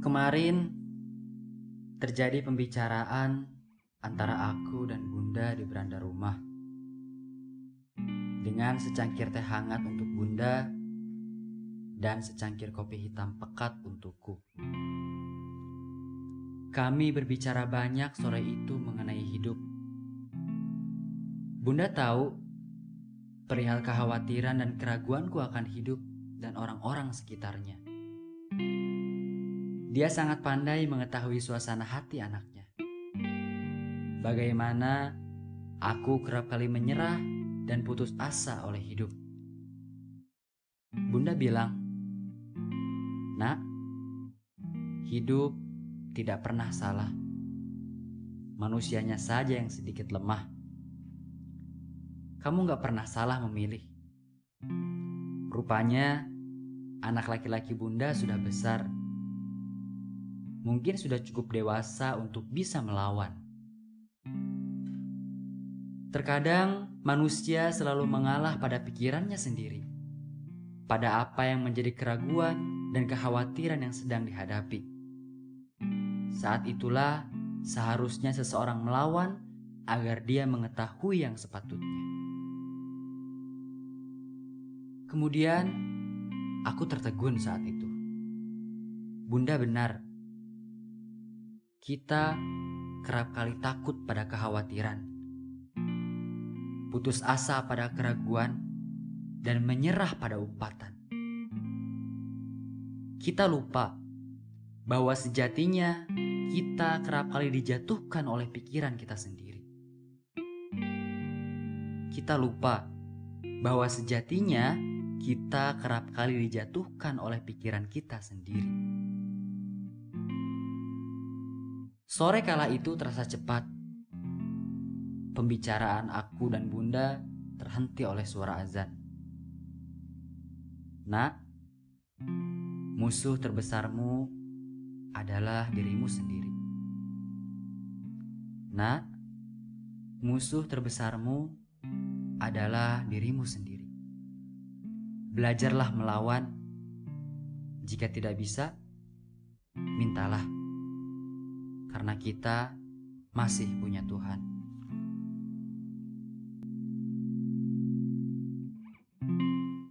kemarin terjadi pembicaraan antara aku dan Bunda di beranda rumah. Dengan secangkir teh hangat untuk Bunda dan secangkir kopi hitam pekat untukku. Kami berbicara banyak sore itu mengenai hidup. Bunda tahu perihal kekhawatiran dan keraguanku akan hidup dan orang-orang sekitarnya. Dia sangat pandai mengetahui suasana hati anaknya. Bagaimana aku kerap kali menyerah dan putus asa oleh hidup. Bunda bilang, "Nak, hidup tidak pernah salah. Manusianya saja yang sedikit lemah. Kamu gak pernah salah memilih. Rupanya, anak laki-laki Bunda sudah besar." Mungkin sudah cukup dewasa untuk bisa melawan. Terkadang manusia selalu mengalah pada pikirannya sendiri, pada apa yang menjadi keraguan dan kekhawatiran yang sedang dihadapi. Saat itulah seharusnya seseorang melawan agar dia mengetahui yang sepatutnya. Kemudian aku tertegun saat itu. Bunda benar kita kerap kali takut pada kekhawatiran, putus asa pada keraguan, dan menyerah pada umpatan. Kita lupa bahwa sejatinya kita kerap kali dijatuhkan oleh pikiran kita sendiri. Kita lupa bahwa sejatinya kita kerap kali dijatuhkan oleh pikiran kita sendiri. Sore kala itu terasa cepat. Pembicaraan aku dan Bunda terhenti oleh suara azan. Nak, musuh terbesarmu adalah dirimu sendiri. Nak, musuh terbesarmu adalah dirimu sendiri. Belajarlah melawan. Jika tidak bisa, mintalah karena kita masih punya Tuhan.